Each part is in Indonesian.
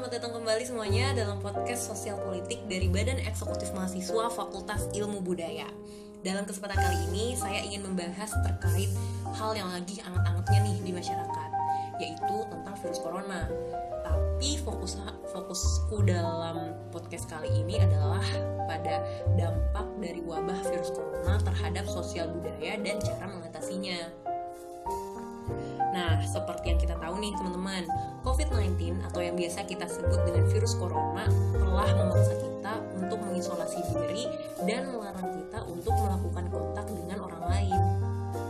selamat datang kembali semuanya dalam podcast sosial politik dari Badan Eksekutif Mahasiswa Fakultas Ilmu Budaya. Dalam kesempatan kali ini, saya ingin membahas terkait hal yang lagi anget-angetnya nih di masyarakat, yaitu tentang virus corona. Tapi fokus fokusku dalam podcast kali ini adalah pada dampak dari wabah virus corona terhadap sosial budaya dan cara mengatasinya. Nah, seperti yang kita tahu nih teman-teman, COVID-19 atau yang biasa kita sebut dengan virus corona telah memaksa kita untuk mengisolasi diri dan melarang kita untuk melakukan kontak dengan orang lain.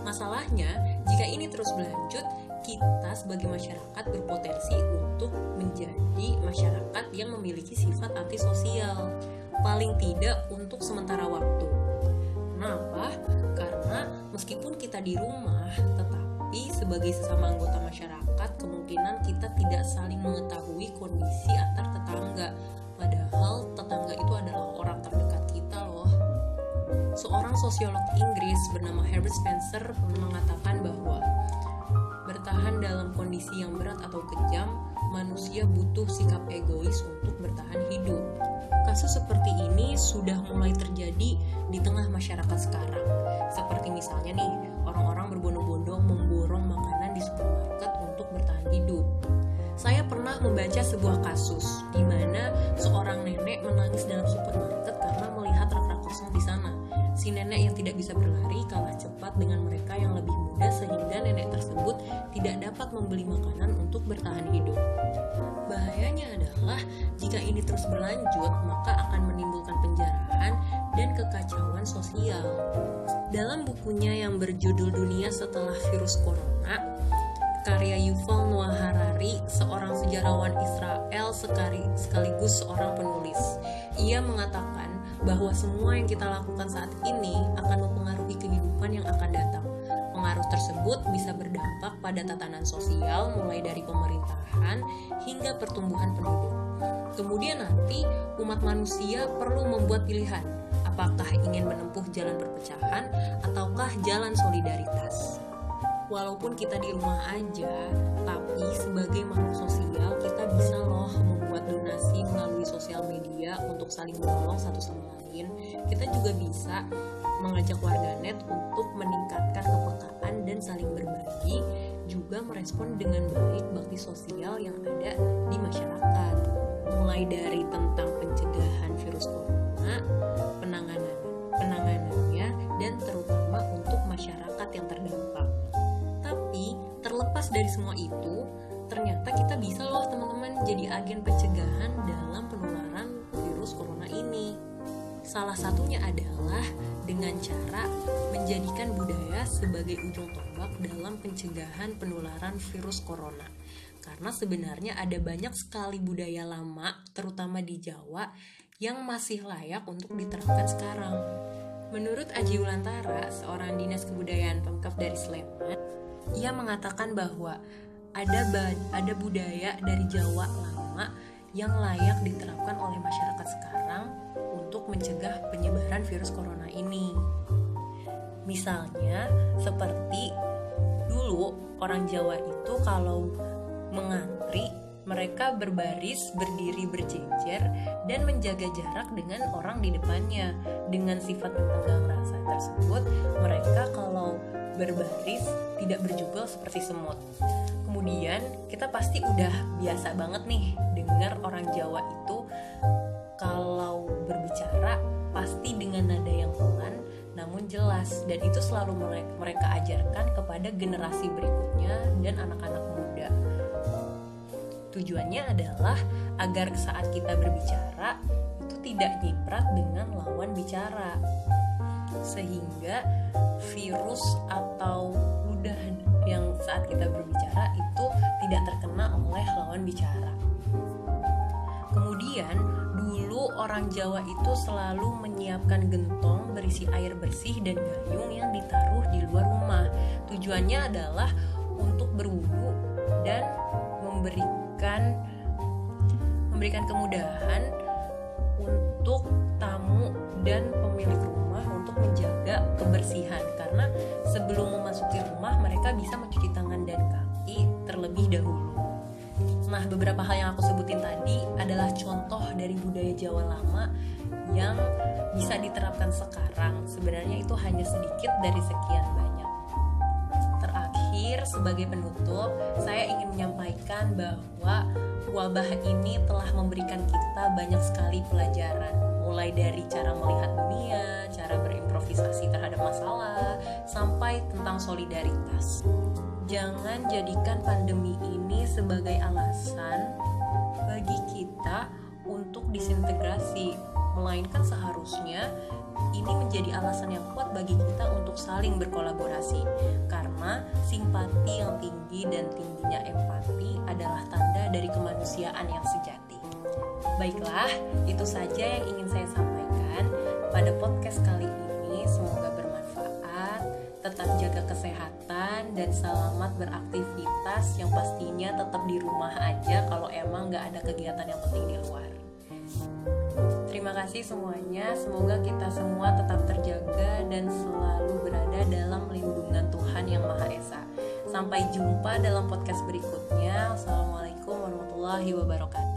Masalahnya, jika ini terus berlanjut, kita sebagai masyarakat berpotensi untuk menjadi masyarakat yang memiliki sifat antisosial, paling tidak untuk sementara waktu. Kenapa? Karena meskipun kita di rumah, tetap tapi sebagai sesama anggota masyarakat kemungkinan kita tidak saling mengetahui kondisi antar tetangga. Padahal tetangga itu adalah orang terdekat kita loh. Seorang sosiolog Inggris bernama Herbert Spencer mengatakan bahwa bertahan dalam kondisi yang berat atau kejam manusia butuh sikap egois untuk bertahan hidup kasus seperti ini sudah mulai terjadi di tengah masyarakat sekarang seperti misalnya nih orang-orang berbondong-bondong memborong makanan di supermarket untuk bertahan hidup. Saya pernah membaca sebuah kasus di mana seorang nenek menangis dalam supermarket karena melihat rak-rak kosong di sana. Si nenek yang tidak bisa berlari kalah cepat dengan mereka yang lebih muda sehingga nenek tersebut tidak dapat membeli makanan untuk bertahan hidup. Bahayanya adalah jika ini terus berlanjut, maka akan menimbulkan penjarahan dan kekacauan sosial. Dalam bukunya yang berjudul Dunia Setelah Virus Corona, karya Yuval Noah Harari, seorang sejarawan Israel sekaligus seorang penulis. Ia mengatakan bahwa semua yang kita lakukan saat ini akan mempengaruhi kehidupan yang akan datang. Tersebut bisa berdampak pada tatanan sosial mulai dari pemerintahan hingga pertumbuhan penduduk. Kemudian nanti umat manusia perlu membuat pilihan apakah ingin menempuh jalan perpecahan ataukah jalan solidaritas. Walaupun kita di rumah aja, tapi sebagai makhluk sosial kita bisa loh membuat donasi melalui sosial media untuk saling menolong satu sama lain. Kita juga bisa mengajak warganet untuk meningkatkan kepekaan dan saling berbagi, juga merespon dengan baik bakti sosial yang ada Terlepas dari semua itu, ternyata kita bisa loh teman-teman jadi agen pencegahan dalam penularan virus corona ini. Salah satunya adalah dengan cara menjadikan budaya sebagai ujung tombak dalam pencegahan penularan virus corona. Karena sebenarnya ada banyak sekali budaya lama, terutama di Jawa, yang masih layak untuk diterapkan sekarang. Menurut Aji Ulantara, seorang dinas kebudayaan Pemkap dari Sleman, ia mengatakan bahwa ada ada budaya dari Jawa lama yang layak diterapkan oleh masyarakat sekarang untuk mencegah penyebaran virus corona ini. Misalnya, seperti dulu orang Jawa itu kalau mengantri mereka berbaris, berdiri berjejer, dan menjaga jarak dengan orang di depannya. Dengan sifat memegang rasa tersebut, mereka kalau berbaris tidak berjubel seperti semut. Kemudian kita pasti udah biasa banget nih dengar orang Jawa itu kalau berbicara pasti dengan nada yang pelan namun jelas dan itu selalu mereka ajarkan kepada generasi berikutnya dan anak-anak muda Tujuannya adalah agar saat kita berbicara itu tidak nyiprat dengan lawan bicara. Sehingga virus atau ludah yang saat kita berbicara itu tidak terkena oleh lawan bicara. Kemudian, dulu orang Jawa itu selalu menyiapkan gentong berisi air bersih dan gayung yang ditaruh di luar rumah. Tujuannya adalah untuk berwudu dan memberikan memberikan kemudahan untuk tamu dan pemilik rumah untuk menjaga kebersihan karena sebelum memasuki rumah mereka bisa mencuci tangan dan kaki terlebih dahulu. Nah, beberapa hal yang aku sebutin tadi adalah contoh dari budaya Jawa lama yang bisa diterapkan sekarang. Sebenarnya itu hanya sedikit dari sekian banyak. Terakhir, sebagai penutup, saya ingin menyampaikan bahwa wabah ini telah memberikan kita banyak sekali pelajaran, mulai dari cara melihat dunia, berimprovisasi terhadap masalah, sampai tentang solidaritas jangan jadikan pandemi ini sebagai alasan bagi kita untuk disintegrasi, melainkan seharusnya ini menjadi alasan yang kuat bagi kita untuk saling berkolaborasi karena simpati yang tinggi dan tingginya empati adalah tanda dari kemanusiaan yang sejati. Baiklah, itu saja yang ingin saya sampaikan pada podcast kali Semoga bermanfaat, tetap jaga kesehatan dan selamat beraktivitas yang pastinya tetap di rumah aja kalau emang nggak ada kegiatan yang penting di luar. Terima kasih semuanya, semoga kita semua tetap terjaga dan selalu berada dalam lindungan Tuhan Yang Maha Esa. Sampai jumpa dalam podcast berikutnya. Assalamualaikum warahmatullahi wabarakatuh.